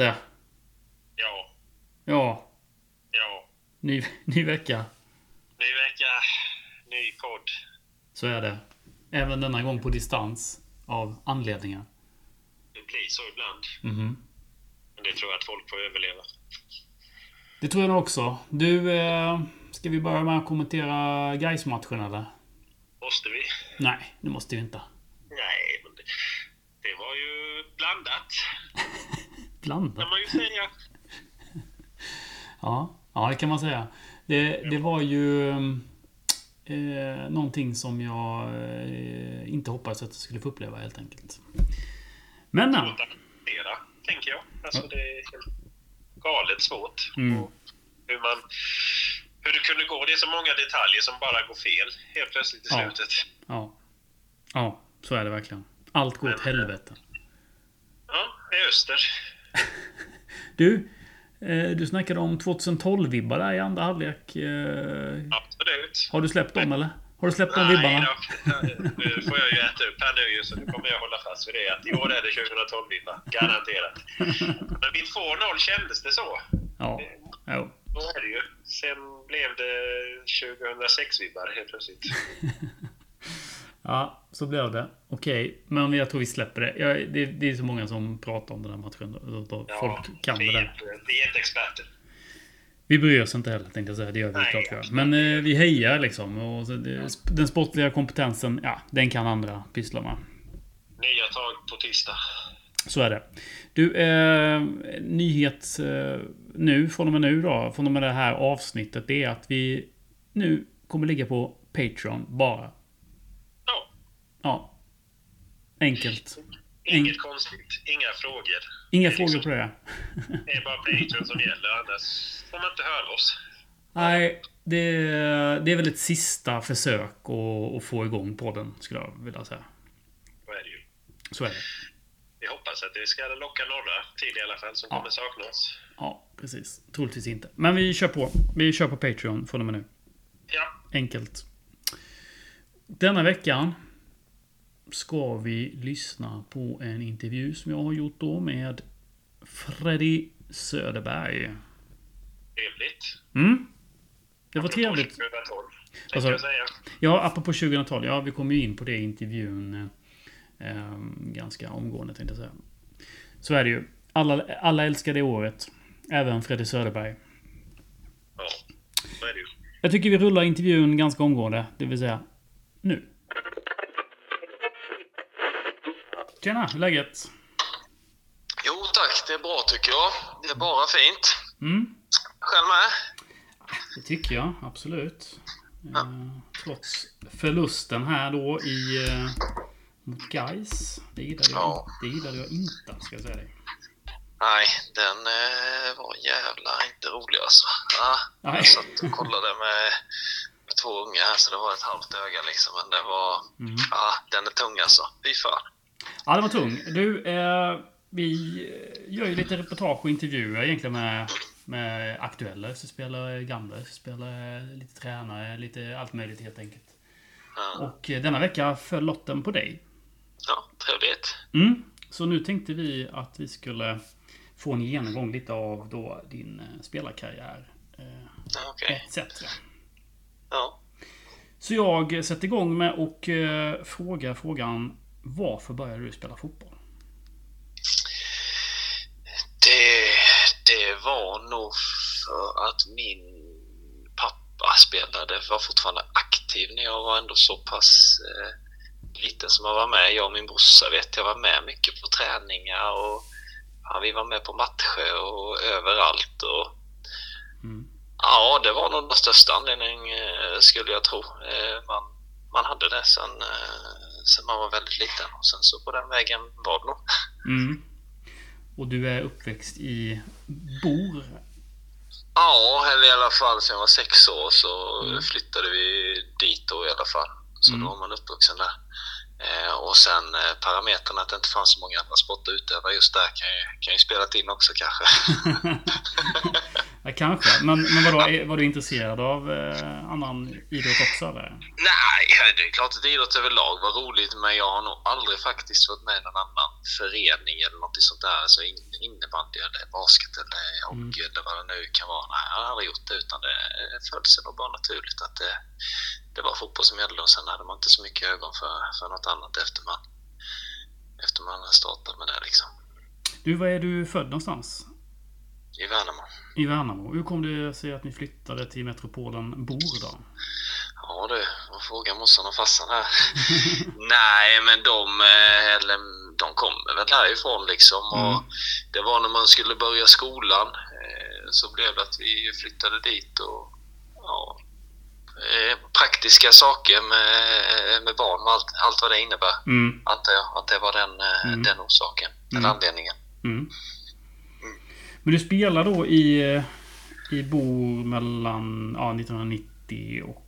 Malte. Ja. Ja, Ja. ny, ny vecka. Ny vecka. Ny podd. Så är det. Även denna gång på distans. Av anledningar. Det blir så ibland. Mhm. Men det tror jag att folk får överleva. Det tror jag nog också. Du, eh, ska vi börja med att kommentera Gais-matchen eller? Måste vi? Nej, det måste vi inte. Nej, men det, det var ju blandat. Blanda. Kan man ju säga. Ja, ja det kan man säga. Det, det var ju eh, någonting som jag eh, inte hoppades att jag skulle få uppleva helt enkelt. Men att hantera, tänker jag. Alltså det är helt galet svårt. Mm. Och hur man... Hur det kunde gå. Det är så många detaljer som bara går fel helt plötsligt i Ja. slutet. Ja. Ja, så är det verkligen. Allt går åt helvete. Ja, det är öster. Du, eh, du snackade om 2012-vibbar där i andra halvlek. Eh, Absolut. har du släppt dem eller? Har du släppt de Nej vibbarna? då. Nu får jag ju äta upp här nu så nu kommer jag hålla fast vid det. Att i år är det 2012-vibbar. Garanterat. Men vid 2-0 kändes det så. Ja. Jo. Så är det ju. Sen blev det 2006-vibbar helt plötsligt. Ja, så blev det. Okej, men jag tror vi släpper det. Jag, det. Det är så många som pratar om den här matchen. Då, då Ja, folk kan det är där. inte- Vi är inte experter. Vi bryr oss inte heller tänkte jag säga. Det gör vi Nej, klart vi gör. Men eh, vi hejar liksom. Och så det, den sportliga kompetensen, ja, den kan andra pyssla med. Nya tag på tisdag. Så är det. Du, eh, nyhet eh, nu, från och med nu då, från och med det här avsnittet, det är att vi nu kommer ligga på Patreon bara. Ja. Enkelt. inget konstigt. Inga frågor. Inga frågor liksom- på det. Det är bara Patreon som gäller, annars får man inte höra oss. Nej, det, det är väl ett sista försök att, att få igång podden, skulle jag vilja säga. Så är det ju. Så är det. Vi hoppas att det ska locka några till i alla fall som Ja. kommer sakna oss. Ja, precis. Troligtvis inte. Men vi kör på. Vi kör på Patreon från och med nu. Ja, Enkelt. Denna veckan ska vi lyssna på en intervju som jag har gjort då med Freddy Söderberg. trevligt. Mm. Det var Apropå trevligt. 2012, Vad tänkte sa jag säga. Ja, apropå 2012. Ja, vi kommer ju in på det i intervjun eh, ganska omgående tänkte jag säga. Så är det ju. Alla, alla älskar det året. Även Freddy Söderberg. Ja, så är det ju. Jag tycker vi rullar intervjun ganska omgående. Det vill säga nu. Tjena, hur är läget? Jo tack, det är bra tycker jag. Det är bara fint. Mm, Själv med? det tycker jag absolut. Eh, trots förlusten här då i eh, mot Gais. Det gillade jag, Ja. det gillade jag inte, ska jag säga dig. Nej, den eh, var jävla inte rolig alltså. Ja, Nej. jag satt och kollade med, med två unga här så det var ett halvt öga liksom. Men det var... Mm. Ja, den är tung alltså. Fy fan. Ja, det var tung. Du, eh, vi gör ju lite reportage och intervjuer egentligen med, med aktuella SSU-spelare, gamla SSU-spelare, lite tränare, lite allt möjligt helt enkelt. Ja, Och eh, denna vecka föll lotten på dig. ja trevligt. Mm. Så nu tänkte vi att vi skulle få en genomgång lite av då din eh, spelarkarriär. Eh, Ja, Okej. etc. Ja. Så jag sätter igång med och eh, frågar frågan Varför började du spela fotboll? Det, det var nog för att min pappa spelade, var fortfarande aktiv när jag var ändå så pass eh, liten som jag var med. Jag och min brorsa vet jag var med mycket på träningar och ja, vi var med på matcher och överallt. Och, Mm. ja, det var nog den största anledningen eh, skulle jag tro. Eh, man, man hade det sen, eh, sen man var väldigt liten och sen så på den vägen var det nog. Mm. Och du är uppväxt i Bor. Ja, eller i alla fall sen jag var sex år så Mm. flyttade vi dit då i alla fall. Så Mm. då var man uppvuxen där. Eh, och sen eh, parametern att det inte fanns så många andra sporter utöva just där kan ju, kan ju spelat in också kanske. ja, kanske. Men, men vadå, var du intresserad av eh, annan idrott också eller? Nej, det är klart att idrott överlag var roligt men jag har nog aldrig faktiskt varit med i någon annan förening eller något sånt där. Alltså in- innebandy eller basket eller hockey eller vad det nu kan vara. Nej, jag har aldrig gjort det utan det föll sig nog bara naturligt att det, det var fotboll som gällde och sen hade man inte så mycket ögon för, för något annat efter man, efter man startade med det liksom. Du, var är du född någonstans? I Värnamo. I Värnamo. Hur kom det sig att ni flyttade till metropolen Bor då? Ja du, vad frågar morsan och farsan här? Nej, men de, eh, eller, de kommer väl härifrån liksom. Och Mm. det var när man skulle börja skolan eh, så blev det att vi flyttade dit och ja, praktiska saker med, med barn och allt, allt vad det innebär. Mm. Jag att det var den, eh, Mm. den orsaken, den Mm. anledningen. Mm. Men du spelar då i, eh, i Bor mellan ja, 1990 och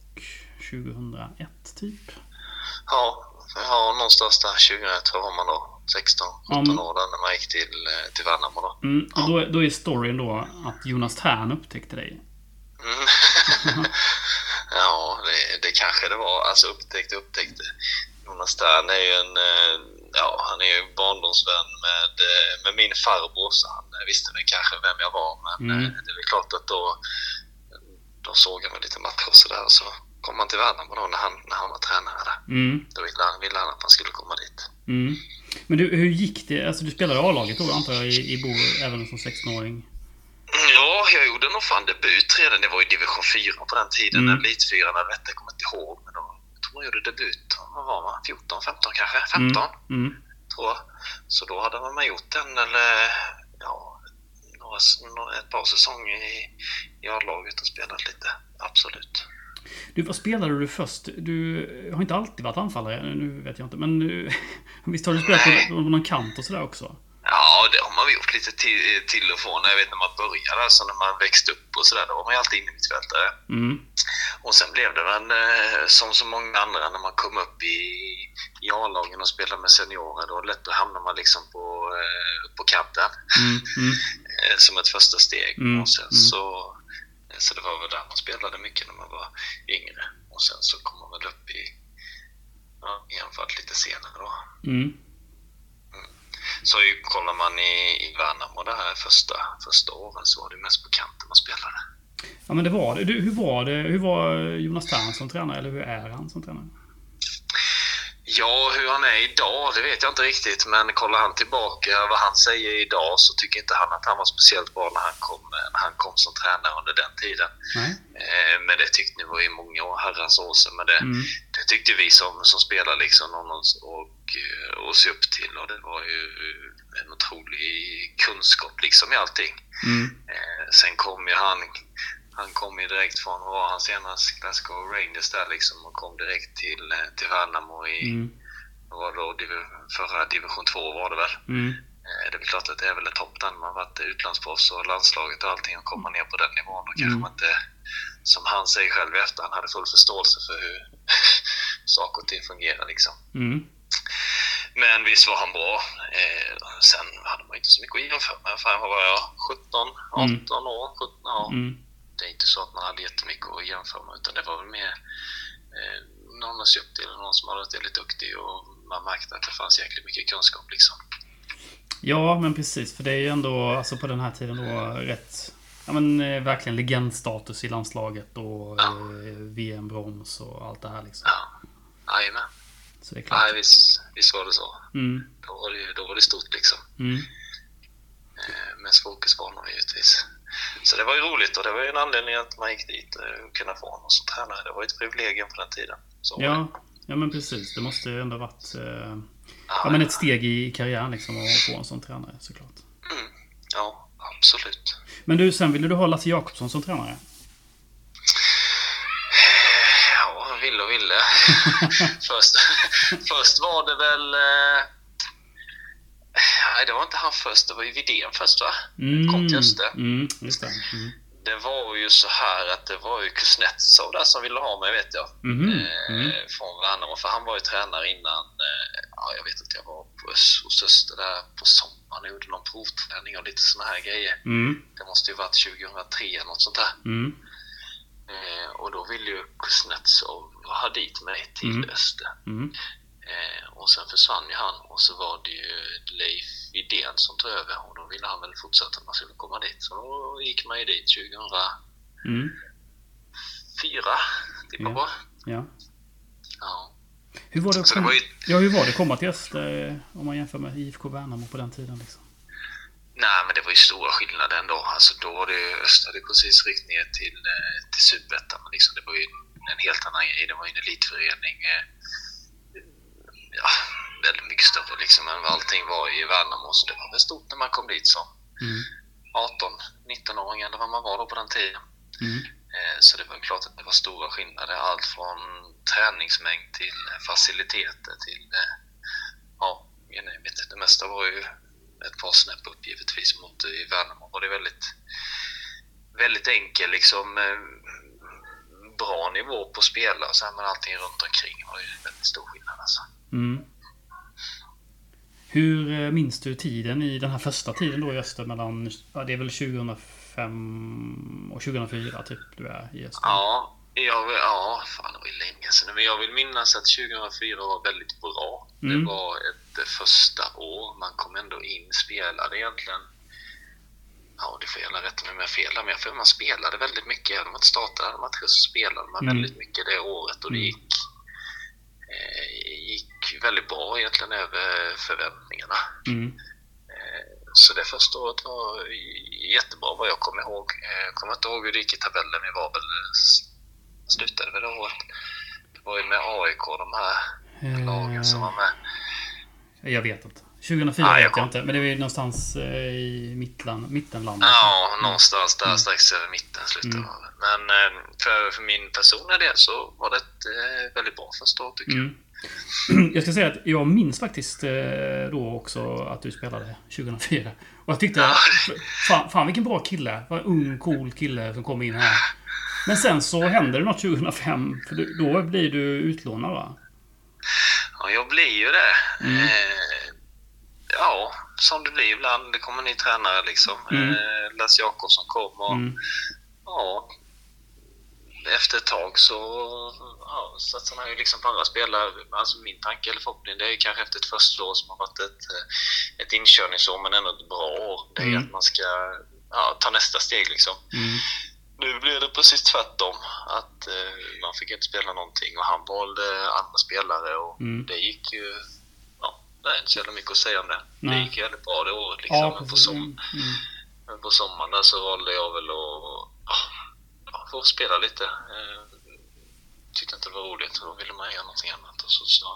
2001 typ? Ja, ja någonstans där 2001 var man då 16, 17 Mm. år där när man gick till, eh, till Värnamo då. Mm. Och då, då är storyn då att Jonas Tern upptäckte dig. Mm. ja, det, det kanske det var. Alltså upptäckte upptäckte. Jonas Stern är ju en, eh, ja, han är ju barndomsvän med, eh, med min farbror så han eh, visste väl kanske vem jag var. Men Mm. det är väl klart att då, då såg han väl lite matcher och sådär. Så kom han till Värnamo då när han, när han var tränare där. Mm. Då ville han, ville han att man skulle komma dit. Mm. Men du, hur gick det? Alltså du spelade A-laget då antar jag i, i Bor även som 16-åring? Ja, jag gjorde nog fan debut redan. Det var ju division 4 på den tiden. Mm. Elitfyran, vet jag kommer inte ihåg. Men då, tror jag gjorde debut. Vad var man? 14, 15 kanske? 15 Mm. tror jag. Så då hade man gjort en eller ja, några, ett par säsonger i, i A-laget och spelat lite. Absolut. Du, vad spelade du först? Du har inte alltid varit anfallare, nu vet jag inte. Men du, visst har du spelat på, på någon kant och sådär också? Ja, det har man gjort lite till, till och från. Jag vet när man började, alltså när man växte upp och sådär, då var man ju alltid innermittfältare. Mm. Och sen blev det väl eh, som så många andra när man kom upp i, i A-lagen och spelade med seniorer. Då lätt hamnar man liksom på, eh, på kanten Mm. Mm. eh, som ett första steg. Mm, Och sen mm. så, eh, så det var väl där man spelade mycket när man var yngre. Och sen så kom man väl upp i ja, anfall lite senare då. Så kollar man i, i Värnamo det här första, första åren så var det mest på kanten man spelade. Ja men det var det. Du, hur var det? Hur var Jonas Tern som tränare? Eller hur är han som tränare? Ja, hur han är idag, det vet jag inte riktigt. Men kollar han tillbaka vad han säger idag så tycker inte han att han var speciellt bra när han kom, när han kom som tränare under den tiden. Nej? Eh, men det tyckte ni var i många år, herrans år sedan. Men det, Mm. det tyckte vi som, som spelar liksom att- och, och se upp till. Och det var ju en otrolig kunskap liksom i allting. Mm. Eh, sen kom ju han, han kom ju direkt från, vad var han senast? Glasgow Rangers där liksom och kom direkt till, eh, till Värnamo i, Mm. var då, förra division 2 var det väl. Mm. Eh, det är klart att det är väl ett topp där man varit utlandsproffs och landslaget och allting och komma ner på den nivån. Kanske Mm. man inte, som han säger själv i efterhand, hade full förståelse för hur saker och ting fungerar liksom. Mm. Men visst var han bra. Eh, sen hade man inte så mycket att jämföra med. Vad var jag? 17, 18 år? 17, ja. Mm. Det är inte så att man hade jättemycket att jämföra med utan det var väl mer eh, någon se upp till, någon som hade varit väldigt duktig och man märkte att det fanns jäkligt mycket kunskap liksom. Ja, men precis. För det är ju ändå, alltså på den här tiden då, rätt... Ja men eh, verkligen legendstatus i landslaget och Ja. eh, VM-brons och allt det här liksom. Ja, jajamän. Så det är klart. Nej, visst, visst var det så. Mm. Då var det, då var det stort liksom. Mm. Eh, mest fokusbanor givetvis. Så det var ju roligt och det var ju en anledning att man gick dit och kunna få honom som tränare. Det var ju ett privilegium på den tiden. Så. Ja, ja, men precis. Det måste ju ändå varit eh, Ja, ja, men ett steg i karriären liksom att få en sån tränare såklart. mm, ja, absolut. Men du, sen ville du ha Lasse Jakobsson som tränare? Ja, ville och ville. först, först var det väl... Eh, nej, det var inte han först. Det var ju Widén först, va? Mm. Kom till Öster. Mm, just det. Mm. det var ju så här att det var ju Kuznetsov där som ville ha mig vet jag. Mhm. Eh, Mm. Från Värnamo. För han var ju tränare innan, eh, ja jag vet att jag var på, hos Öster där på sommaren och gjorde någon provträning och lite såna här grejer. Mm. Det måste ju varit 2003 eller något sånt där. Eh, och då ville ju Kuznetsov ha dit mig till Mm. Öster. Mm. Eh, och sen försvann ju han och så var det ju Leif Widén som tog över och då ville han väl fortsätta att man skulle komma dit. Så då gick man ju dit 2004, Mm. det Ja. var Ja. Ja. Hur var det Så det var ju, ja, hur var det att komma till Öster eh, om man jämför med IFK Värnamo på den tiden? Liksom? Nej men det var ju stora skillnader ändå. Alltså då var det ju, Öster hade precis ryckt ner till, eh, till Superettan. Men liksom det var ju en helt annan grej. Det var ju en elitförening. eh, Ja, väldigt mycket större liksom än vad allting var i Värnamo. Så det var väl stort när man kom dit som Mm. 18, 19-åring eller vad man var då på den tiden. Mm. Eh, Så det var klart att det var stora skillnader. Allt från träningsmängd till faciliteter till... Ja, jag vet, det mesta var ju ett par snäpp upp givetvis mot i Värnamo. var det väldigt, väldigt enkel liksom eh, bra nivå på spelare och sen men allting runt omkring var ju väldigt stor skillnad alltså. Mm. Hur eh, minns du tiden i den här första tiden då i Öster mellan, ja, det är väl 2005 och 2004 typ du är i Öster? Ja, jag, vill- ja, fan det var ju länge sedan. Men jag vill minnas att 2004 var väldigt bra. Mm. Det var ett eh, första år. Man kom ändå in, spelade egentligen. Ja, det får gärna rätta mig om jag fel men jag får man spelade väldigt mycket. Även om man inte startade matcher så spelade man Mm. väldigt mycket det året och det Mm. gick, eh, gick väldigt bra egentligen över förväntningarna. Mm. Eh, Så det första året var jättebra vad jag kommer ihåg. Eh, Jag kommer inte ihåg hur det gick i tabellen. Vi var väl, slutade väl det året. Det var ju med AIK, de här lagen som var med. Jag vet inte. 2004 Ja, jag vet jag inte, men det är ju någonstans eh, i mittland, mittenlandet. Ja, någonstans där Mm. strax över mitten slutade Mm. Men eh, för, för min personliga del så var det ett eh, väldigt bra första år tycker jag. Mm. Jag ska säga att jag minns faktiskt då också att du spelade 2004. Och jag tyckte, Ja. fan, fan vilken bra kille. Vad cool, cool kille som kom in här. Men sen så händer det något 2005. För då blir du utlånad va? Ja, jag blir ju det. Mm. Eh, ja, som det blir ibland. Det kommer ny tränare liksom. Mm. Eh, Jakobsson kom och Mm. ja, efter ett tag så ja, satsar man ju liksom på andra spelare. Alltså min tanke eller förhoppning det är kanske efter ett första år som har varit ett, eh, ett inkörningsår men ändå ett bra år. Det är Mm. att man ska ja, ta nästa steg liksom. Mm. Nu blev det precis tvärtom. Att eh, man fick inte spela någonting och han valde andra spelare och Mm. det gick ju... Ja, det är inte så jävla mycket att säga om det. Det Nej. gick ju väldigt bra det året liksom. Ja, men, på som, Mm. Mm. men på sommaren där så valde jag väl att ja, få spela lite. Eh, tyckte inte det var roligt och då ville man göra någonting annat. Och så, så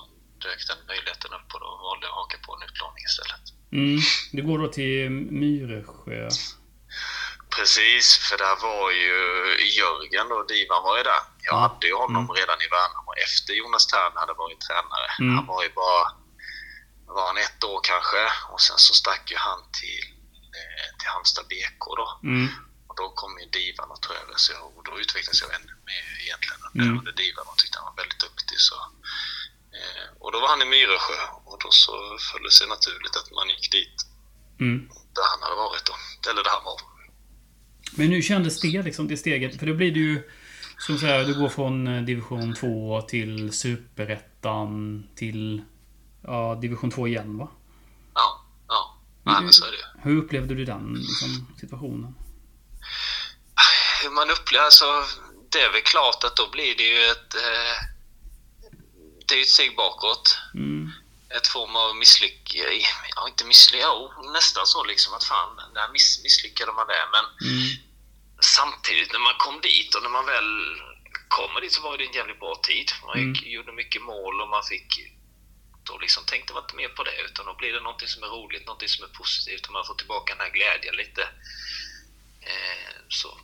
dök den möjligheten upp och då valde jag att haka på en utlåning istället. Mm. Du går då till Myresjö. Precis, för där var ju Jörgen och Divan var ju där. Jag Ja. hade ju honom Mm. redan i Värnamo efter Jonas Thern hade varit tränare. Mm. Han var ju bara var han ett år kanske och sen så stack ju han till, eh, till Halmstad BK då. Mm. Och då kom ju Divan och tog över så jag, och då utvecklades jag ännu mer egentligen Mm. under, under Divan och tyckte han var väldigt duktig. Så, eh, och då var han i Myresjö och då så föll det sig naturligt att man gick dit Mm. där han hade varit då. Eller där han var. Men hur kändes det liksom, det steget? För då blir det ju... Som säga, du går från eh, division 2 till superettan till... Ja, division 2 igen va? Ja, ja. Nej, men så är det. Hur upplevde du den liksom, situationen? hur man upplever, alltså det är väl klart att då blir det ju ett, eh, det är ju ett steg bakåt. Mm. Ett form av misslyckande, ja inte misslyckande, ja, nästan så liksom att fan, där miss, misslyckade man det. Men Mm. samtidigt när man kom dit och när man väl kommer dit så var det en jävligt bra tid. Man gick, gjorde mycket mål och man fick då liksom tänkte man inte mer på det utan då blir det någonting som är roligt, någonting som är positivt och man får tillbaka den här glädjen lite. Eh, så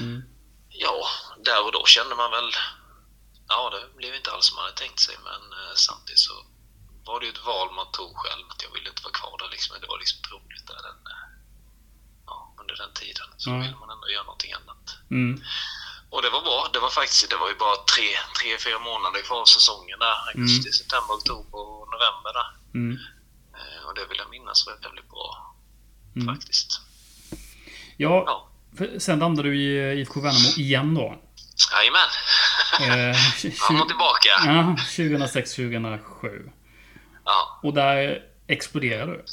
Mm. Ja, där och då kände man väl... Ja, det blev inte alls som man hade tänkt sig, men eh, samtidigt så var det ju ett val man tog själv. Att jag ville inte vara kvar där liksom. Det var liksom roligt där den, eh, ja, under den tiden. Så Ja. vill man ändå göra någonting annat. Mm. Och det var bra. Det var faktiskt det var ju bara tre, tre fyra månader kvar av säsongen där. Augusti, september, oktober och november där. Mm. Eh, Och det vill jag minnas var väldigt bra Mm. faktiskt. Ja, Ja. sen landade du i eh, IFK Värnamo igen då. Jajamän. Eh, Han var tillbaka. ja, 2006-2007. Ja. Och där exploderade du.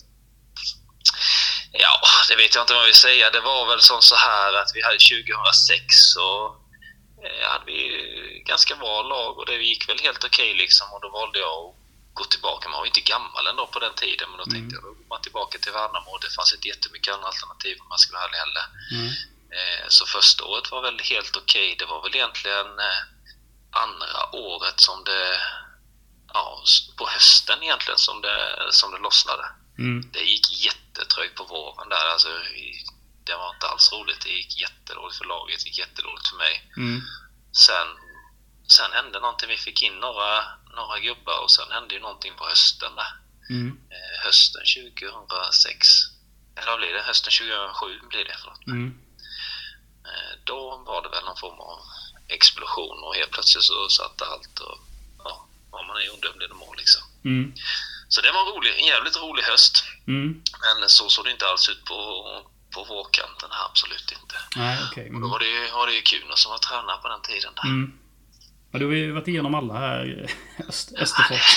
Ja, det vet jag inte vad jag vill säga. Det var väl som så här att vi hade 2006 så eh, hade vi ganska bra lag och det gick väl helt okej liksom och då valde jag att gå tillbaka. Man var ju inte gammal ändå på den tiden men då tänkte jag går man tillbaka till Värnamo och det fanns inte jättemycket andra alternativ om man ska vara ärlig heller. Mm. Eh, Så första året var väl helt okej. Det var väl egentligen eh, andra året som det, ja, på hösten egentligen som det, som det lossnade. Mm. Det gick jättetrögt på våren där. Alltså, det var inte alls roligt. Det gick jättedåligt för laget, det gick jättedåligt för mig. Mm. Sen, sen hände någonting. Vi fick in några, några gubbar och sen hände ju någonting på hösten där. Mm. Eh, hösten 2006. Eller vad blir det? Hösten 2007 blir det. Förlåt. Mm. Eh, Då var det väl någon form av explosion och helt plötsligt så satt allt och vad man blev det mål liksom. Mm. Så det var en, rolig, en jävligt rolig höst. Mm. Men så såg det inte alls ut på, på vårkanten här, absolut inte. Nej, okej. Då Mm. var det ju, var det ju Kuno som var tränare på den tiden där. Mm. Ja, du har ju varit igenom alla här. Öst, Österfors.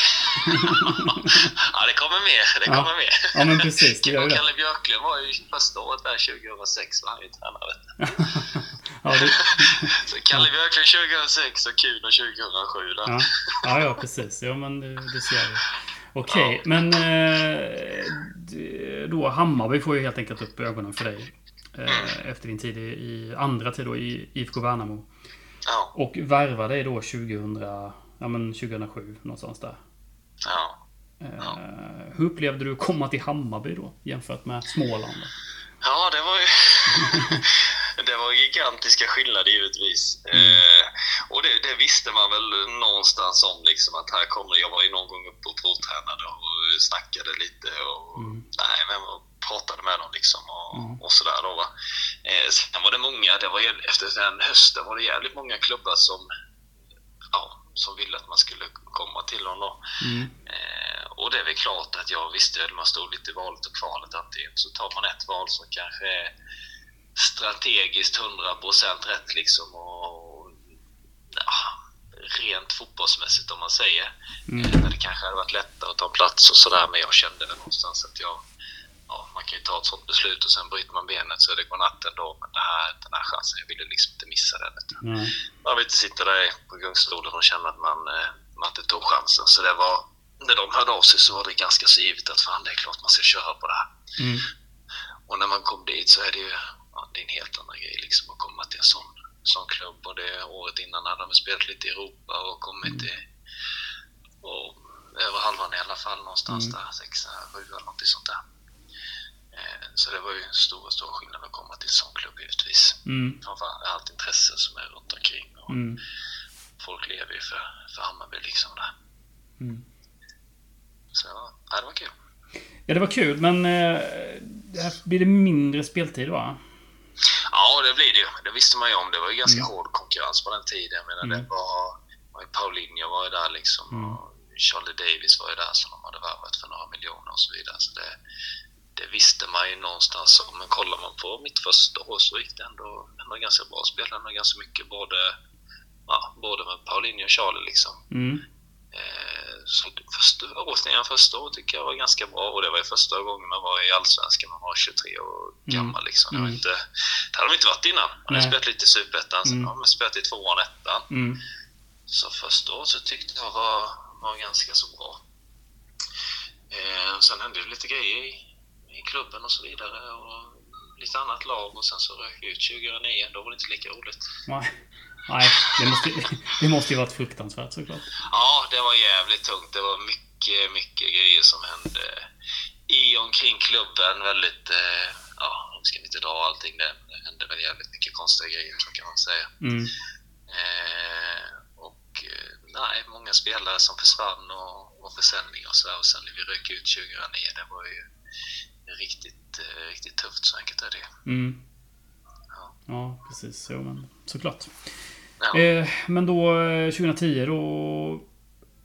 ja, det kommer mer. Det Ja. kommer mer. Ja, men precis. Det gör Och. Kalle Björklund var ju första året där 2006 var han ju tränare. Du. ja, det, Så Kalle Björklund 2006 och Kuno 2007 där. ja. ja, ja, precis. Ja, men det, det ser jag. Okej, men eh, då Hammarby får ju helt enkelt upp ögonen för dig. Eh, efter din tid i, i andra tid då i IFK Värnamo. Ja, Och värvar dig då 2000, ja, men 2007 någonstans där. ja. Eh, hur upplevde du att komma till Hammarby då jämfört med Småland? Ja, det var ju... det var gigantiska skillnader givetvis. Eh, och det, det visste man väl någonstans om liksom att här kommer... Jag var ju någon gång uppe och provtränade och snackade lite och... Mm. Nej, men och pratade med dem liksom och, Mm. och sådär då va. Eh, sen var det många, det var efter den hösten var det jävligt många klubbar som... Ja, som ville att man skulle komma till dem då. Mm. Eh, och det är väl klart att jag visste att man stod lite i valet och kvalet. Antingen så tar man ett val som kanske är strategiskt 100% rätt liksom och ja, rent fotbollsmässigt om man säger. Mm. Eh, det kanske hade varit lättare att ta plats och sådär men jag kände väl någonstans att jag Ja, man kan ju ta ett sånt beslut och sen bryter man benet så är det godnatt ändå. Men det här, den här chansen, jag ville liksom inte missa den. Nej. Man vill inte sitta där på gungstolen och känna att man, eh, man inte tog chansen. Så det var, när de hörde av sig så var det ganska så givet att fan, det är klart man ska köra på det här. Mm. Och när man kom dit så är det ju det är en helt annan grej liksom att komma till en sån, sån klubb. Och det året innan hade de spelat lite i Europa och kommit till och över halvan i alla fall någonstans Mm. där, sexa, sju eller något sånt där. Eh, Så det var ju en stor, stor skillnad att komma till en sån klubb givetvis. Mm. Framför allt intresse som är runt omkring. Och Mm. Folk lever ju för, för Hammarby liksom där. Mm. Så ja, det var kul. Ja, det var kul, men eh, blir det mindre speltid va? Ja, det blir det ju. Det visste man ju om. Det var ju ganska Mm. hård konkurrens på den tiden. Jag menar, Mm. det var, Paulinho var ju där liksom. Mm. Och Charlie Davis var ju där som de hade värvat för några miljoner och så vidare. Så det, det visste man ju någonstans om. Men kollar man på mitt första år så gick det ändå, ändå ganska bra. Spelade ändå ganska mycket både, ja, både med Paulinho och Charlie liksom. Mm. Eh, Så första året, innan första året tycker jag var ganska bra och det var ju första gången man var i Allsvenskan. Man var 23 år gammal liksom. Det, var Mm. inte, det hade de inte varit innan. Man hade Nej. spelat lite i Superettan, sen Mm. har man spelat i tvåan, ettan. Mm. Så första året så tyckte jag var, var ganska så bra. Eh, sen hände det lite grejer i, i klubben och så vidare. Och lite annat lag och sen så rök jag ut 2009. Då var det inte lika roligt. Nej, Nej det, måste, det måste ju varit fruktansvärt såklart. Ja, det var jävligt tungt. Det var mycket, mycket grejer som hände i och omkring klubben. Väldigt, eh, ja, nu ska vi inte dra allting där. Det hände väl jävligt mycket konstiga grejer, så kan man säga. Mm. Eh, och eh, nej, många spelare som försvann och, och försäljning och sådär. Och sen när vi rök ut 2009, det var ju riktigt, eh, riktigt tufft. Så enkelt är det. Mm. Ja, precis. Jo, men såklart. Ja. Eh, men då eh, 2010 då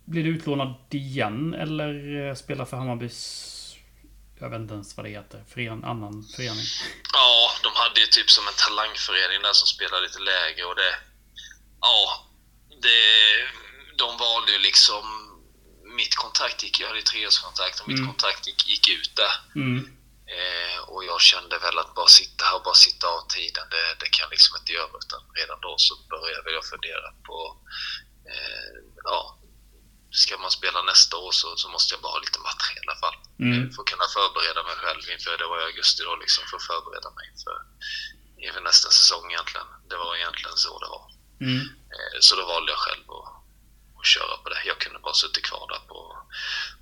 blir du utlånad igen eller eh, spelar för Hammarbys... Jag vet inte ens vad det heter. Fören, annan förening. Ja, de hade ju typ som en talangförening där som spelade lite lägre och det... Ja, det, de valde ju liksom... Mitt kontrakt gick, jag hade ju treårskontrakt och mitt Mm. kontrakt gick, gick ut där. Mm. Eh, och jag kände väl att bara sitta här och bara sitta av tiden, det, det kan jag liksom inte göra. Utan redan då så började jag fundera på, eh, ja, ska man spela nästa år så, så måste jag bara ha lite matcher i alla fall. Mm. Eh, För att kunna förbereda mig själv inför, det var i augusti då liksom, för att förbereda mig inför, inför nästa säsong egentligen. Det var egentligen så det var. Mm. Eh, Så då valde jag själv att, att köra på det. Jag kunde bara suttit kvar där på,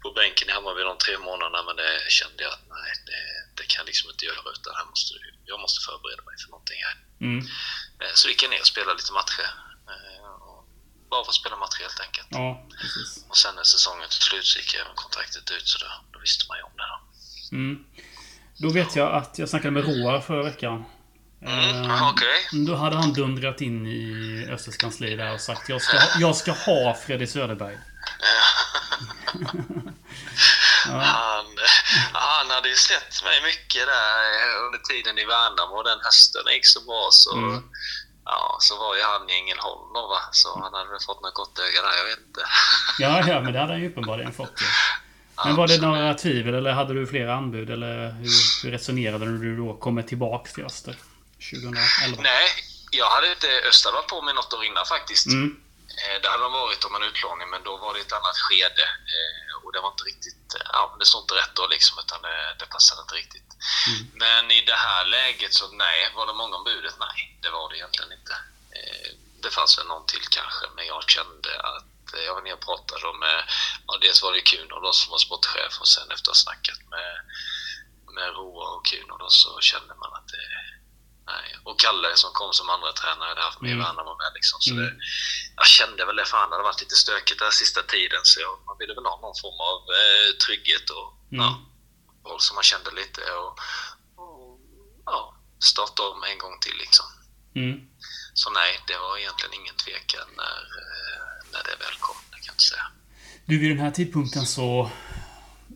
på bänken i Hammarby de tre månaderna men det kände jag att nej, det, det kan jag liksom inte göra utan här måste, jag måste förbereda mig för någonting här. Mm. Eh, Så gick jag ner och spelade lite matcher. Eh, och Bara för att spela matcher helt enkelt. Ja. Och sen när säsongen tog slut så gick även kontraktet ut så då, då visste man ju om det. Då. Mm. Då vet jag att jag snackade med Roar förra veckan. Mm, Eh, Okej. Då hade han dundrat in i Östers kansli där och sagt jag ska, ha- jag ska ha Fredrik Söderberg. Ja. Han, han hade ju sett mig mycket där under tiden i Värnamo och den hösten gick så bra så, Mm. ja, så var ju han i Ängelholm då va. Så han hade väl fått något gott öga där, jag vet inte. Ja, ja, men det hade han ju uppenbarligen fått. ju. Men var det några tvivel eller hade du flera anbud? Eller hur, hur resonerade du när du då kommer tillbaks till Öster? 2011? Nej, jag hade inte Östra var på mig något år innan faktiskt. Mm. Eh, Det hade de varit om en utlåning, men då var det ett annat skede. Eh, Och det var inte riktigt, ja, det stod inte rätt då liksom, utan det, det passade inte riktigt. Mm. Men i det här läget så nej, var det många om budet? Nej, det var det egentligen inte. Eh, Det fanns väl någon till kanske, men jag kände att eh, jag var nere och pratade med, ja, dels var det Kuno då som var sportchef och sen efter att ha snackat med, med Roa och Kuno då så kände man att det, nej. Och Kalle som kom som andra tränare, det haft med Mm. Värnamo med liksom. Så Mm. det, jag kände väl det, fan det hade varit lite stökigt den sista tiden så jag, man ville väl ha någon form av eh, trygghet och Mm. ja, roll som man kände lite och, och ja, starta om en gång till liksom. Mm. Så nej, det var egentligen ingen tvekan när, eh, när det väl kom, det kan jag inte säga. Du, vid den här tidpunkten så...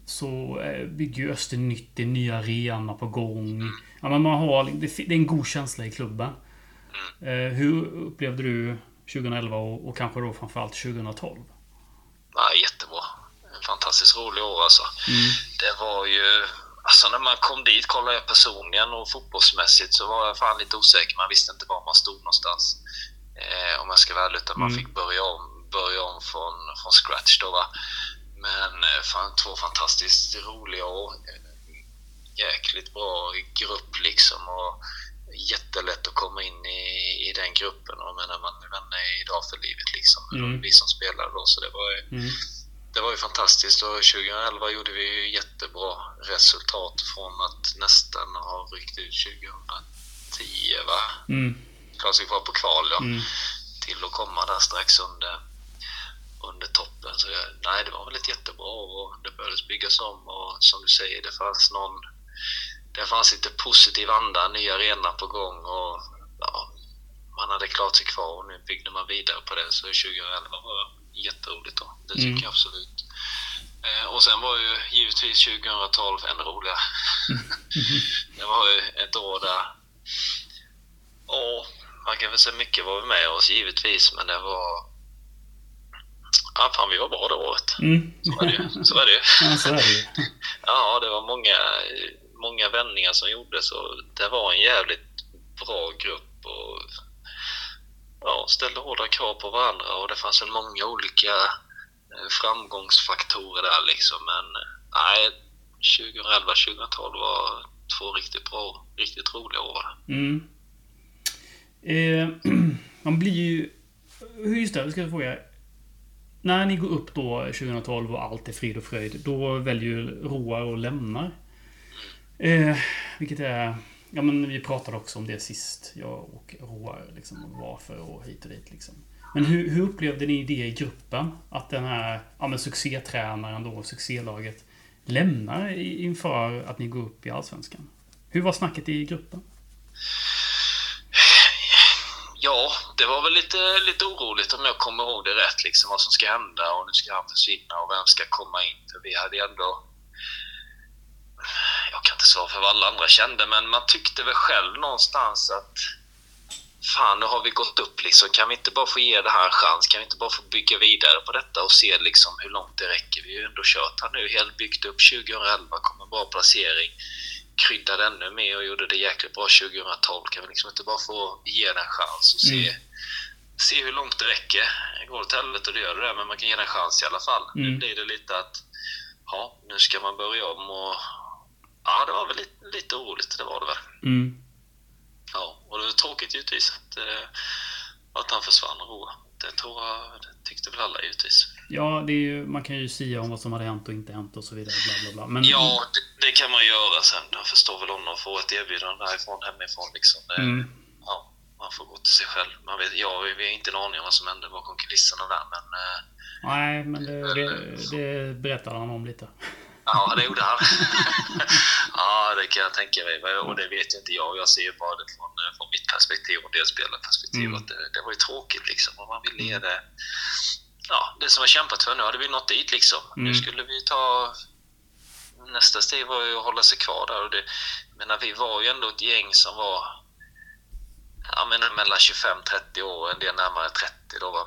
Så eh, bygger ju Öster nytt. Det nya arenor på gång. Ja, men man har, det fi- det är en god känsla i klubben. Eh, hur upplevde du 2011 och, och kanske då framförallt 2012? Ja, jättebra. En fantastiskt rolig år alltså. Mm. Det var ju... Alltså när man kom dit, kollade jag personligen och fotbollsmässigt så var jag fan lite osäker. Man visste inte var man stod någonstans. Eh, om jag ska vara ärlig, utan man Mm. fick börja om, börja om från, från scratch då va. Men eh, fan, två fantastiskt roliga år. Jäkligt bra grupp liksom och jättelätt att komma in i, i den gruppen. Och jag menar, man är vänner idag för livet liksom. Mm. Vi som spelade då, så det var ju Mm. det var ju fantastiskt och 2011 gjorde vi ju jättebra resultat från att nästan ha ryckt ut 2010 va? Mm. Klarade sig kvar på kval ja. Mm. Till att komma där strax under, under toppen. Så det, nej, det var väl ett jättebra år och det började byggas om och som du säger, det fanns någon det fanns lite positiv anda, ny arena på gång och ja, man hade klarat sig kvar och nu byggde man vidare på det. Så 2011 var jätteroligt då. Det tycker Mm. jag absolut. Eh, och sen var ju givetvis 2012 ännu roligare. det var ju ett år där... Ja, man kan väl säga mycket var vi med oss givetvis, men det var... Ja, fan vi var bra det året. Mm. Så var det ju. Så var det ju. Ja, så är det ju. Ja, det var många, många vändningar som gjordes och det var en jävligt bra grupp och ja, ställde hårda krav på varandra och det fanns väl många olika eh, framgångsfaktorer där liksom. Men nej, 2011-2012 var två riktigt bra, riktigt roliga år. Mm. Eh, man blir ju... Hur just det, jag ska fråga. När ni går upp då 2012 och allt är frid och fröjd, då väljer Roar och lämnar. Eh, vilket är... Ja men vi pratade också om det sist, jag och Roar. Liksom, varför och hit och dit liksom. Men hur, hur upplevde ni det i gruppen? Att den här ja, men succétränaren då, succélaget, lämnar inför att ni går upp i Allsvenskan? Hur var snacket i gruppen? Ja, det var väl lite, lite oroligt om jag kommer ihåg det rätt, liksom vad som ska hända och nu ska han försvinna och vem ska komma in? För vi hade ändå... Jag kan inte svara för vad alla andra kände, men man tyckte väl själv någonstans att fan, nu har vi gått upp liksom. Kan vi inte bara få ge det här en chans? Kan vi inte bara få bygga vidare på detta och se liksom hur långt det räcker? Vi har ju ändå kört här nu, helt byggt upp 2011, kom en bra placering kryddade ännu mer och gjorde det jäkligt bra 2012. Kan vi liksom inte bara få ge den en chans och se, mm. se hur långt det räcker? Det går åt helvete det gör det, men man kan ge den en chans i alla fall. Mm. Nu blir det lite att, ja, nu ska man börja om och ja, det var väl lite, lite oroligt, det var det väl. Mm. Ja, och det var tråkigt givetvis att, eh, att han försvann, Roa. Det tror jag, det tyckte väl alla givetvis. Ja, det ju, man kan ju säga om vad som hade hänt och inte hänt och så vidare. Bla, bla, bla. Men, ja, det, det, kan man göra sen. Jag förstår väl om de får ett erbjudande därifrån, hemifrån liksom. Det, mm. ja, man får gå till sig själv. Man vet, ja, vi har inte en aning om vad som hände bakom kulisserna där, men... Eh, Nej, men det, det, det berättade han om lite. Ja, det gjorde han. ja, det kan jag tänka mig. Och det vet ju inte jag. Jag ser bara det från, eh, från mitt perspektiv och deras spelarperspektiv. Mm. det, det var ju tråkigt liksom. Och man ville ge det... Ja, det som vi kämpat för. Nu hade vi nått dit liksom. Mm. Nu skulle vi ta... Nästa steg var ju att hålla sig kvar där. Och det, menar, vi var ju ändå ett gäng som var ja, men mellan 25-30 år, en del närmare 30. Då var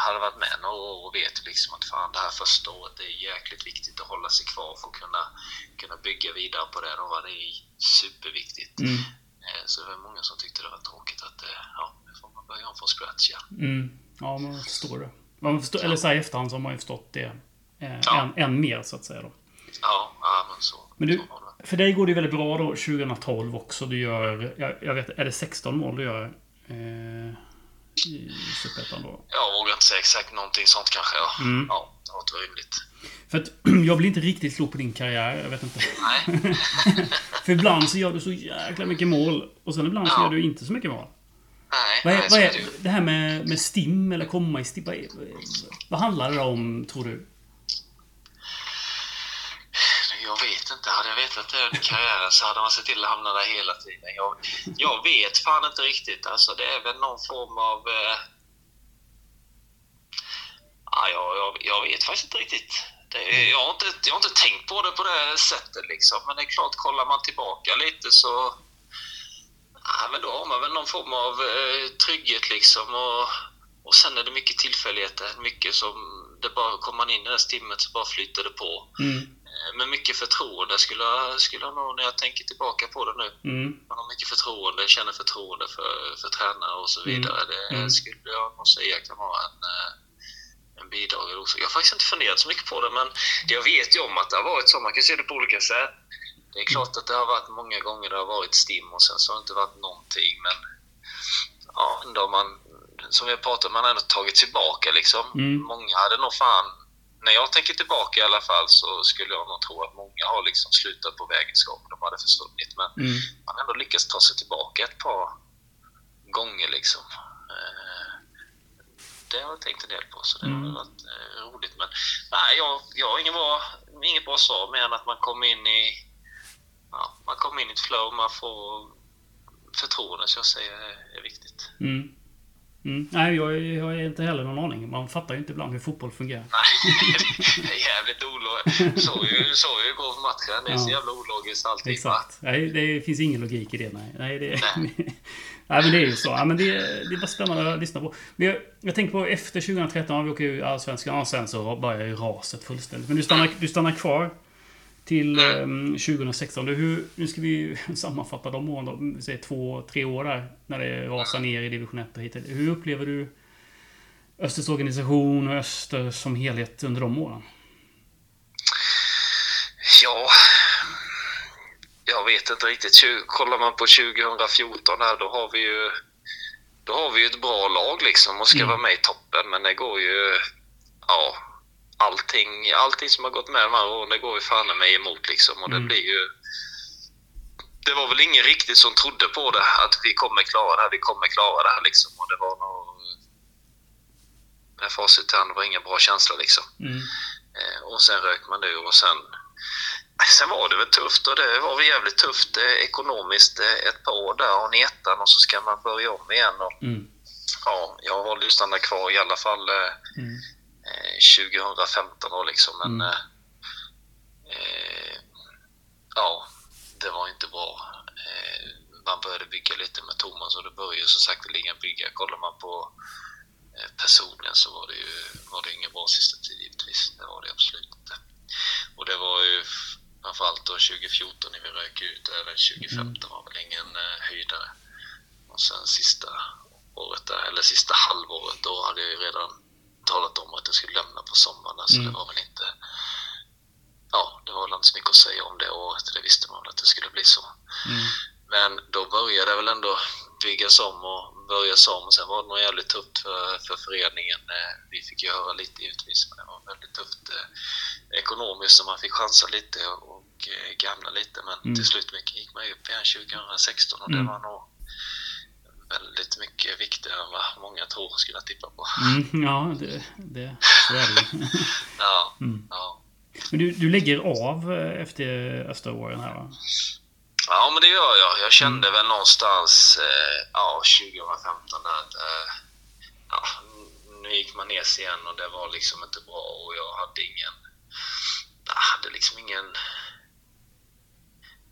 hade varit med några år och vet liksom att fan det här första året är jäkligt viktigt att hålla sig kvar för att kunna, kunna bygga vidare på det. Då var det superviktigt. Mm. Eh, så det var många som tyckte det var tråkigt att eh, ja, nu får man börja om från scratch igen. Mm. Ja, man förstår det. Man förstår, ja. Eller så här i efterhand så har man ju förstått det eh, ja. än, än mer så att säga. Då. Ja, ja men så. Men du, för dig går det väldigt bra då 2012 också. Du gör, jag, jag vet, är det 16 mål du gör? Eh, i Superettan då? Jag vågar inte säga exakt någonting sånt kanske. Ja, mm. ja det låter rimligt. För att jag blir inte riktigt klok på din karriär. Jag vet inte. Nej. För ibland så gör du så jäkla mycket mål. Och sen ibland ja. så gör du inte så mycket mål. Nej, vad är, nej, vad är det, här med, med STIM eller komma i STIM? Vad, vad handlar det om, tror du? jag vet inte. Hade jag vetat det under karriären så hade man sett till att hamna där hela tiden. Jag, jag vet fan inte riktigt. Alltså, det är väl någon form av... Eh... Ja, jag, jag, jag, vet faktiskt inte riktigt. Det, jag, har inte, jag har inte tänkt på det på det sättet. Liksom. Men det är klart, kollar man tillbaka lite så... Ja, men då har man väl någon form av eh, trygghet liksom. Och, och sen är det mycket tillfälligheter. Mycket som... Det bara, kommer man in i det här stimmet så bara flyter det på. Mm med mycket förtroende skulle jag, skulle jag nog, när jag tänker tillbaka på det nu. Mm. Man har mycket förtroende, känner förtroende för, för tränare och så mm. vidare. Mm. Det mm. skulle jag nog säga kan vara en, eh, en bidragande orsak. Jag har faktiskt inte funderat så mycket på det, men jag vet ju om att det har varit så. Man kan se det på olika sätt. Det är klart att det har varit många gånger det har varit stim och sen så har det inte varit någonting, men ja, ändå man, som vi har pratat om, man har ändå tagit tillbaka liksom. Mm. Många hade nog fan när jag tänker tillbaka i alla fall så skulle jag nog tro att många har liksom slutat på vägenskap. De hade försvunnit. Men mm. man har ändå lyckats ta sig tillbaka ett par gånger liksom. Eh, det har jag tänkt en del på, så det har mm. varit eh, roligt. Men nej, jag, jag har inget bra, inget bra svar mer än att man kommer in i ja, man kommer in i ett flow, man får förtroende, så jag säger är viktigt. Mm. Mm. Nej, jag, jag har inte heller någon aning. Man fattar ju inte ibland hur fotboll fungerar. Nej, det är jävligt ologiskt. Så ju, så ju igår på matchen. Det är ja. så jävla ologiskt allting. Exakt. Nej, det finns ingen logik i det. Nej, nej, det, nej. nej men det är ju så. Ja, men det, det är bara spännande att lyssna på. Men jag, jag tänker på efter 2013, vi åker ju Allsvenskan och sen så börjar ju raset fullständigt. Men du stannar, du stannar kvar till um, 2016. Hur, nu ska vi sammanfatta de åren då. Säg två, tre år där. När det rasar ner i division 1 och hit. Hur upplever du Östers organisation och Öster som helhet under de åren? Ja, jag vet inte riktigt. Kollar man på 2014 här, då har vi ju då har vi ett bra lag liksom och ska mm. vara med i toppen. Men det går ju... Ja, allting, allting som har gått med de här åren, det går ju fan mig emot liksom. Och det mm. blir ju... Det var väl ingen riktigt som trodde på det, att vi kommer klara det här, vi kommer klara det här liksom. Och det var nog... Med facit i hand var ingen bra känsla liksom. Mm. Eh, och sen rök man ur och sen... sen var det väl tufft och det var väl jävligt tufft eh, ekonomiskt eh, ett par år där och netan och så ska man börja om igen. Och, Mm. ja, jag valde ju att stanna kvar i alla fall eh, Mm. Eh, 2015 då liksom. Men Mm. eh, eh, ja, det var inte bra. Eh, man började bygga lite med Thomas och det började så sakteliga bygga. Kollar man på eh, personen så var det ju var det ingen bra sista tid givetvis. Det var det absolut inte. Och det var ju framförallt då 2014 när vi rök ut. Även 2015 var väl ingen eh, höjdare. Och sen sista året där, eller sista halvåret, då hade jag ju redan talat om att jag skulle lämna på sommaren. Så Mm. det var väl inte... Ja, det var väl inte så mycket att säga om det året. Det visste man väl att det skulle bli så. Mm. Men då började det väl ändå byggas om och börjas om. Sen var det nog jävligt tufft för, för föreningen. Eh, Vi fick ju höra lite givetvis, men det var väldigt tufft eh, ekonomiskt så man fick chansa lite och eh, gamla lite. Men Mm. till slut gick man upp igen 2016 och Mm. det var nog väldigt mycket viktigare än vad många tror skulle jag tippa på. Mm. Ja, det, det, så är det. Ja, Mm. ja. Men du, du lägger av eh, efter Österåren här va? Ja, men det gör jag. Jag kände väl någonstans eh, ja, 2015 där att eh, ja, nu gick man ner sig igen och det var liksom inte bra och jag hade ingen... Jag hade liksom ingen...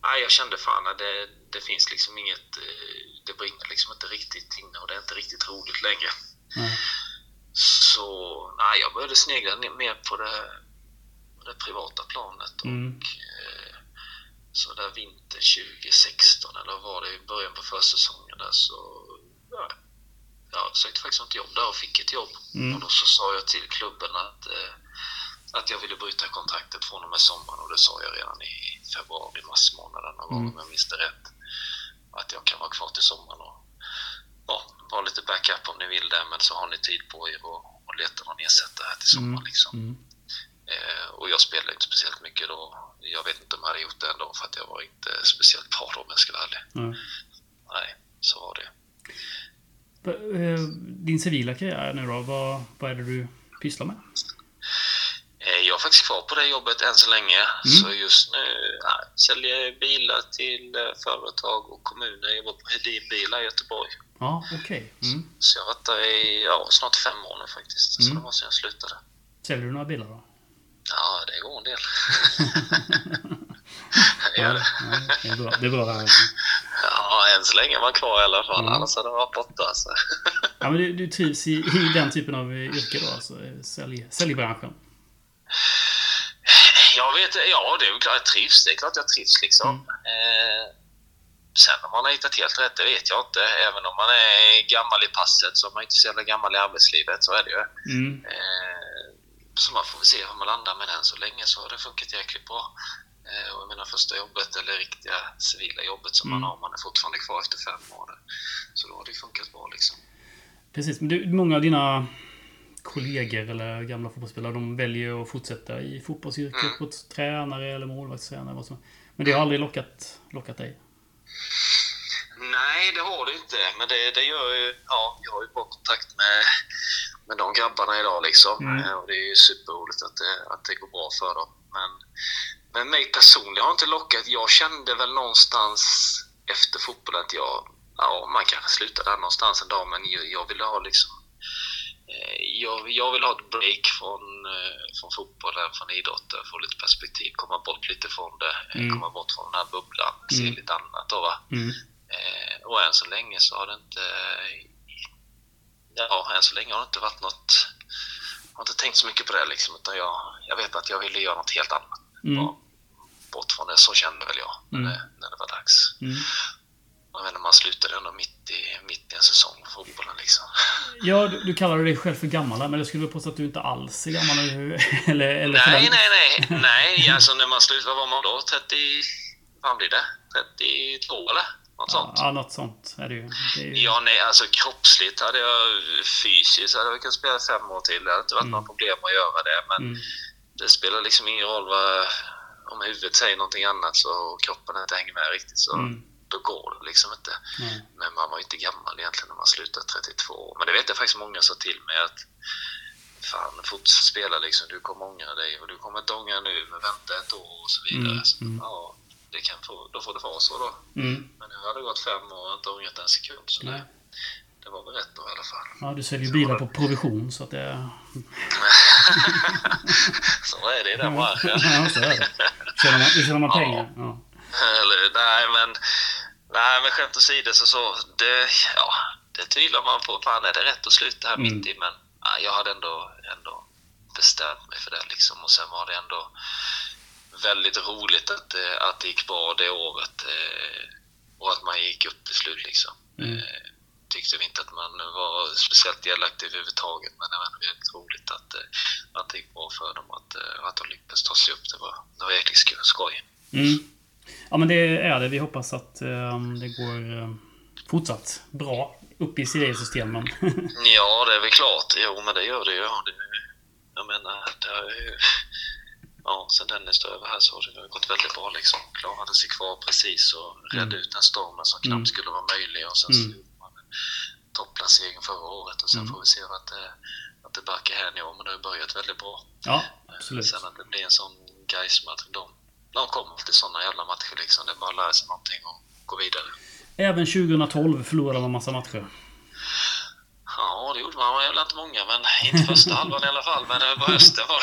Nej, jag kände fan att det, det finns liksom inget... eh, Det brinner liksom inte riktigt inne och det är inte riktigt roligt längre. Nej. Så nej, jag började snegla mer på det, det privata planet. Och, Mm. eh, så där vinter 2016, eller var det i början på försäsongen där så... Ja, jag sökte faktiskt ett jobb där och fick ett jobb. Mm. Och då så sa jag till klubben att, eh, att jag ville bryta kontraktet från och med sommaren och det sa jag redan i februari, mars månad någon gång Mm. om jag minns det rätt. Att jag kan vara kvar till sommaren och ja, vara lite backup om ni vill det men så har ni tid på er och, och leta någon ersättare här till sommaren. Mm. Liksom. Mm. Eh, och jag spelade inte speciellt mycket då. Jag vet inte om jag hade gjort det ändå för att jag var inte speciellt bra då om jag ska vara ärlig. Ja. Nej, så var det. Eh, Din civila karriär nu då, vad, vad är det du pysslar med? Eh, Jag är faktiskt kvar på det jobbet än så länge. Mm. Så just nu ja, säljer jag bilar till eh, företag och kommuner. Jag jobbar på Hedin Bilar i Göteborg. Ja, okej. Mm. Så jag har varit där i ja, snart fem år nu faktiskt. Så Mm. det var sedan jag slutade. Säljer du några bilar då? Ja, det går en del. Det. ja, det är bra. Det är bra. Ja, än så länge är man kvar i alla fall. Mm. Annars hade jag varit borta. Alltså. Ja, men du, du trivs i, i den typen av yrke då, alltså sälj, säljbranschen? Jag vet ja det är klart jag trivs. Det är klart jag trivs liksom. Mm. Eh, sen om man har hittat helt rätt, det vet jag inte. Även om man är gammal i passet så är man inte så jävla gammal i arbetslivet, så är det ju. Mm. Eh, så man får väl se hur man landar med den. Så länge så har det funkat jäkligt bra. Eh, och jag menar första jobbet, eller riktiga civila jobbet som Mm. man har, man är fortfarande kvar efter fem år. Så då har det funkat bra liksom. Precis, men du, många av dina kollegor eller gamla fotbollsspelare, de väljer att fortsätta i fotbollsyrket Mm. på ett tränare eller målvaktstränare. Vad som. Men det har aldrig lockat, lockat dig? Nej, det har det inte. Men det, det gör ju... Ja, jag har ju bra kontakt med, med de grabbarna idag liksom. Mm. Eh, Och det är ju superroligt att det, att det går bra för dem. Men, men mig personligen har inte lockat. Jag kände väl någonstans efter fotbollen att jag... Ja, man kanske slutar där någonstans en dag, men jag, jag ville ha liksom... eh, Jag, jag vill ha ett break från, eh, från fotbollen, från idrotten, få lite perspektiv, komma bort lite från det, eh, Mm. komma bort från den här bubblan, se Mm. lite annat då va. Mm. Och än så länge så har det inte... Ja, än så länge har det inte varit något... Jag har inte tänkt så mycket på det liksom, utan jag, jag vet att jag ville göra något helt annat. Mm. Bort från det, så kände väl jag när, Mm. det, när det var dags. Jag menar, man slutade ändå mitt i, mitt i en säsong på fotbollen liksom. Ja, du, du kallar dig själv för gammal men jag skulle påstå att du inte alls är gammal. Eller, eller, eller Nej, nej, nej. Nej, alltså när man slutade, vad var man då? 30... Vad blir det? 32 eller? Något sånt. Ja, något sånt är det ju. Det är ju Ja, nej, alltså kroppsligt hade jag, fysiskt hade jag kunnat spela fem år till. Det hade inte varit Mm. några problem att göra det. Men mm, det spelar liksom ingen roll vad, om huvudet säger någonting annat så och kroppen inte hänger med riktigt så mm, då går det liksom inte. nej. Men man var ju inte gammal egentligen när man slutade 32 år. Men det vet jag faktiskt många sa till mig att fan, spela liksom. Du kommer ångra dig och du kommer inte ångra nu, men vänta ett år och så vidare. Mm, Så, mm. Ja, det kan få, då får det vara så då. Mm. Men nu har det gått fem år och inte ångrat en sekund. Så Nej. det, var väl rätt då i alla fall. Ja, du säljer bilar på provision så att det... Så är det i den branschen. Ja, så är det. Tjänar man, tjänar man pengar. Ja. Eller, nej, men, nej, men skämt åsido så, så det, ja, det tvivlar man på. Fan, är det rätt att sluta här Mm. mitt i? Men ja, jag hade ändå, ändå bestämt mig för det. Liksom. Och sen var det ändå väldigt roligt att, det- att det gick bra det året. Eh, och att man gick upp till slut. Liksom. Mm. Eh, tyckte vi inte att man var speciellt delaktig överhuvudtaget. Men det var ändå väldigt roligt att, eh, att det gick bra för dem. Att, eh, att de lyckades ta sig upp. Det var, det var jäkligt skoj. Mm. Ja, men det är det. Vi hoppas att eh, det går eh, fortsatt bra upp i seriesystemen. Ja, det är väl klart. Jo, men det gör det ju. Det, jag menar, det har ju... Ja, sen Dennis tog över här så har det gått väldigt bra liksom. Klarade sig kvar precis och redde ut den stormen som knappt Mm. skulle vara möjlig. Och sen så Mm. gjorde man en topplacering förra året och sen Mm. får vi se att det, att det backar här år. Men det har börjat väldigt bra. ja, absolut. Sen att det blir en sån Gais-match. De, de kommer till såna jävla matcher liksom. Det är bara att lära sig någonting och gå vidare. Även 2012 förlorade man massa matcher. Ja, det gjorde man. Man jävla inte många, men inte första halvan i alla fall. Men det var hösten var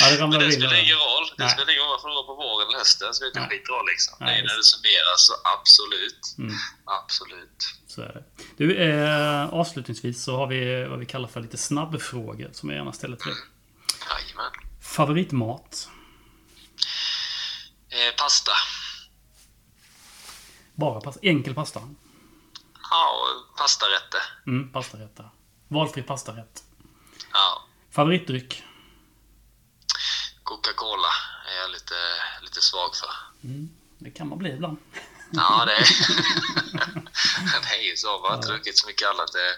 Ja, det Men det spelar ingen roll. Det spelar ingen roll om man förlorar på våren eller hösten. Det spelar inte Nej. skitroll liksom. Nej, Nej, när visst. det summeras så absolut. Mm, Absolut. så är det. Du, eh, avslutningsvis så har vi vad vi kallar för lite snabbfrågor som jag gärna ställer till dig. Jajamän. Favoritmat? Eh, pasta. Bara pasta? Enkel pasta? Ja, pastarätter. Mm, pastarätter. Valfri pastarätt. Ja. Favoritdryck? Coca-Cola är jag lite, lite svag för. Mm, det kan man bli ibland. Ja, det är, det är ju så. Man har inte druckit så mycket annat eh,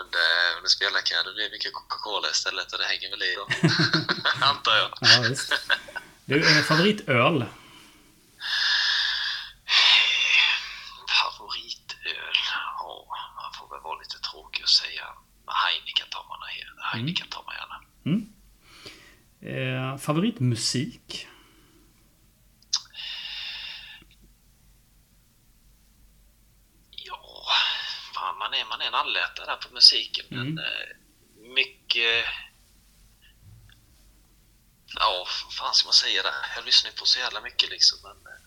under, under spelarkarriären. Det blir mycket Coca-Cola istället och det hänger väl i då. Antar jag. Ja. Du, eh, favoritöl? Favoritöl? Ja, man får väl vara lite tråkig och säga Heineken tar man gärna. Heineken tar man gärna. Mm. Eh, favoritmusik? Ja, man är, man är en allätare där på musiken. Men Mm. eh, mycket... Ja, vad fan ska man säga där? Jag lyssnar ju på så jävla mycket liksom. Men, eh,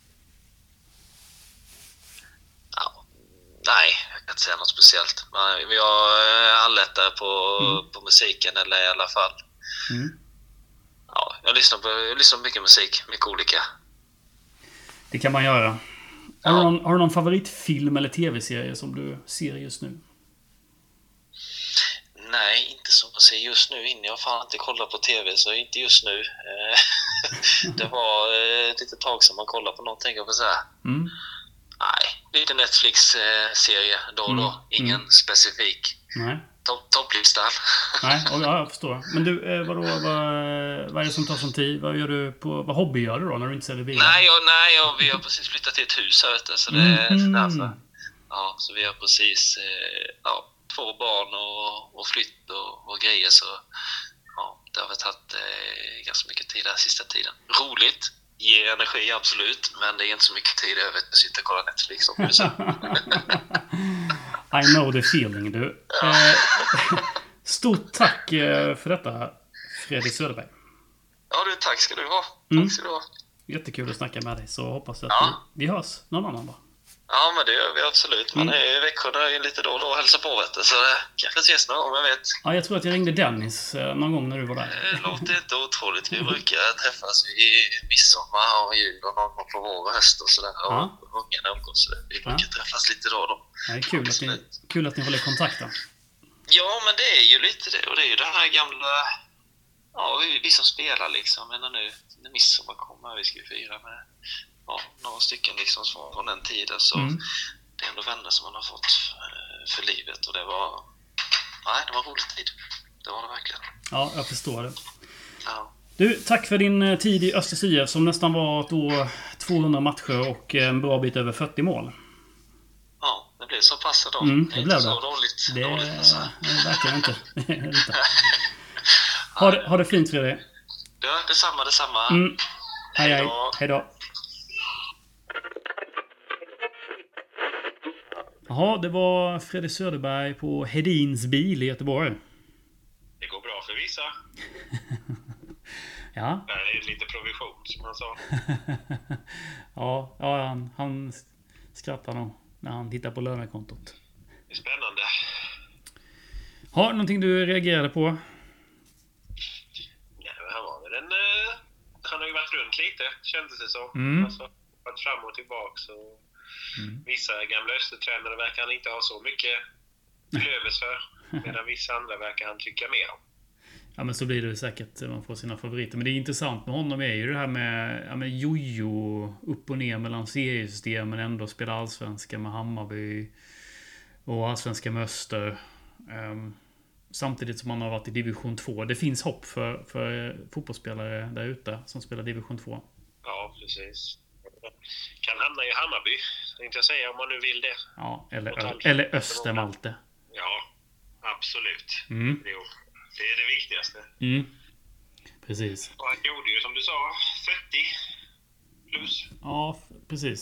ja, nej, jag kan inte säga något speciellt. Men jag är allätare på, Mm. på musiken, eller i alla fall. Mm. Ja, jag lyssnar på, jag lyssnar på mycket musik, mycket olika. Det kan man göra. Har du, någon, har du någon favoritfilm eller tv-serie som du ser just nu? Nej, inte som man ser just nu. In. Jag fan inte kollat på TV, så inte just nu. Eh, det var eh, ett litet tag sedan man kollade på någonting, jag får säga. Mm. Nej, lite Netflix-serie då och då. Mm, Ingen mm. specifik. Nej. Topp- Topplistan. Nej, och, ja, jag förstår. Men du, eh, vadå, vad, vad är det som tar sån tid? Vad gör du på... Vad hobby gör du då när du inte säljer bilar? nej, jag, nej jag, vi har precis flyttat till ett hus här, vet du, så det är Mhm. därför. Ja, så vi har precis ja, två barn och, och flytt och, och grejer, så ja, det har väl tagit eh, ganska mycket tid den sista tiden. Roligt, ger energi absolut, men det är inte så mycket tid över att sitta och kolla Netflix. Om. I know the feeling, du. Eh, stort tack eh, för detta, Fredrik Söderberg. Ja du, tack ska du ha. Mm. Tack ska du ha. Jättekul att snacka med dig, så hoppas jag att Ja. vi, vi hörs någon annan dag. Ja, men det gör vi absolut. Man Mm. är i Växjö där lite då och då och hälsar på, vet du. Så kanske ses någon gång, vem vet. Ja, jag tror att jag ringde Dennis eh, någon gång när du var där. Det låter inte otroligt. Vi brukar träffas i midsommar och jul och någon gång på vår och höst och sådär. Ja. Och ungarna umgås. Vi brukar träffas lite då och då. Ja, det är kul att, ni, kul att ni håller kontakten. Ja, men det är ju lite det. Och det är ju det här gamla... Ja, vi, vi som spelar liksom. Jag menar nu, när midsommar kommer, vi ska ju fira med ja, några stycken liksom från den tiden. Så Mm. det är ändå vänner som man har fått eh, för livet. Och det var... Nej, det var en rolig tid. Det var det verkligen. Ja, jag förstår det. Ja. Du, tack för din eh, tid i Östers IF som nästan var då 200 matcher och en bra bit över 40 mål. ja, det blev så pass då. Mm, det det blev det. så dåligt. Det dåligt alltså. verkligen inte. Inte. Ha det, ha det fint Fredrik. Ja, detsamma, detsamma. Mm. Hej hej. Hej då. Jaha, det var Fredrik Söderberg på Hedins bil i Göteborg. Det går bra för vissa. Ja. Det är lite provision som han sa. ja, ja han, han skrattar nog när han tittar på lönekontot. Det är spännande. Har någonting du reagerade på? Ja, han var väl en... eh, han har ju varit runt lite, kändes det som. Mm. Alltså, varit fram och tillbaks. Och Mm. Vissa gamla Östertränare verkar han inte ha så mycket till övers för. Medan vissa andra verkar han tycka mer om. Ja men så blir det säkert. Man får sina favoriter. Men det är intressant med honom är ju det här med, ja, med jojo upp och ner mellan seriesystemen. Ändå spela allsvenska med Hammarby. Och allsvenska med Öster. Ehm, samtidigt som han har varit i division 2. Det finns hopp för, för fotbollsspelare där ute som spelar division 2. Ja, precis. Kan hamna i Hammarby, tänkte jag säga, om man nu vill det. Ja, eller, eller Östermalte. Ja, absolut. Mm. Jo, det är det viktigaste. Mm. Precis. Och han gjorde ju som du sa, 40 plus. Ja, precis.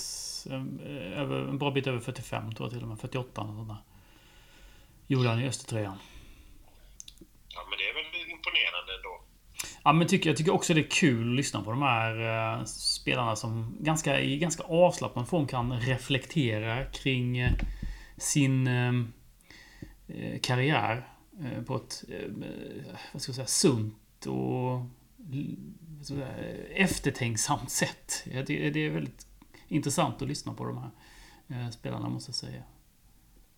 Ehm, eh, Över, en bra bit över 45 tror jag till och med. 48 eller sånt där. Gjorde han i Östertröjan. Ja, men det är väl imponerande ändå. Ja, men tycker, jag tycker också det är kul att lyssna på de här eh, spelarna som ganska, i ganska avslappnad form kan reflektera kring eh, sin eh, karriär på ett vad ska jag säga, sunt och säga, eftertänksamt sätt. Det är väldigt intressant att lyssna på de här spelarna måste jag säga.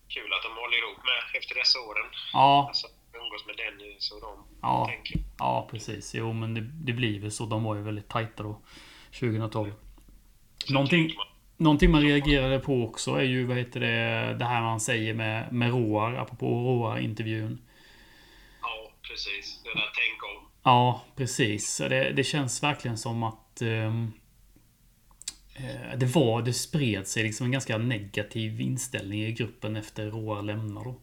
Kul att de håller ihop med efter dessa åren. Ja, Alltså, umgås med Dennis och dem. Ja. Tänker. ja precis. Jo, men det, det blir väl så. De var ju väldigt tajta då. 2012. Så Någonting- Någonting man reagerade på också är ju vad heter det, det här man säger med, med Roar, apropå Roar-intervjun. Ja, precis. Det där tänk om. Ja, precis. Det, det känns verkligen som att eh, det var, det spred sig liksom en ganska negativ inställning i gruppen efter Roar lämnar då.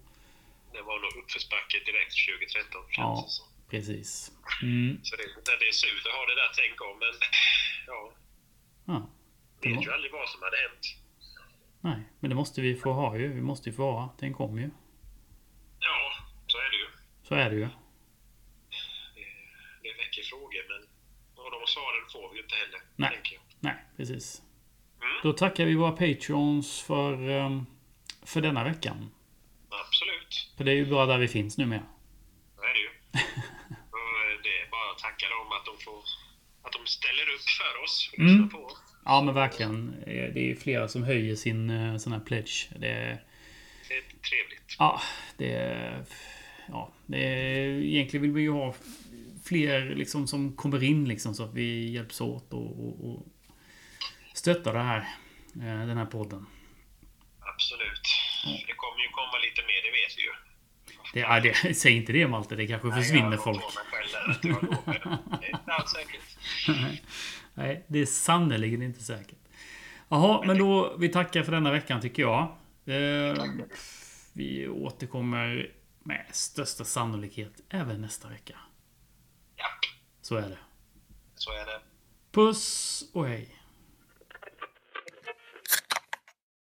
Det var nog uppförsbacke direkt 2013, känns Ja. som. Precis. Mm. Så det, det är surt att ha det där tänk om, men ja, Ja. Det vet må- ju aldrig vad som hade hänt. Nej, men det måste vi få ha ju. Vi måste ju få ha. Den kommer ju. Ja, så är det ju. Så är det ju. Det, det väcker frågor, men och de svaren får vi ju inte heller, Nej. Nej, precis. Mm. Då tackar vi våra patreons för, ehm, för denna veckan. Absolut, För det är ju bara där vi finns numera. så är det ju. och det är bara att tacka dem att de får att de ställer upp för oss och Mm. på oss. Ja men verkligen. Eh, Det är ju flera som höjer sin eh, sån här pledge. Det är... Det är trevligt. Ja, det är... Ja, det är... Egentligen vill vi ju ha fler liksom som kommer in liksom så att vi hjälps åt och, och, och stöttar det här. eh, Den här podden. Absolut. Det kommer ju komma lite mer, det vet vi ju. Det, ja, det, säg inte det Malte, det kanske försvinner Nej, jag folk. Det är inte alls säkert. Nej, det är sannerligen inte säkert. Jaha, men då vi tackar för denna veckan tycker jag. Eh, vi återkommer med största sannolikhet även nästa vecka. Ja, Så är det. så är det. Puss och hej.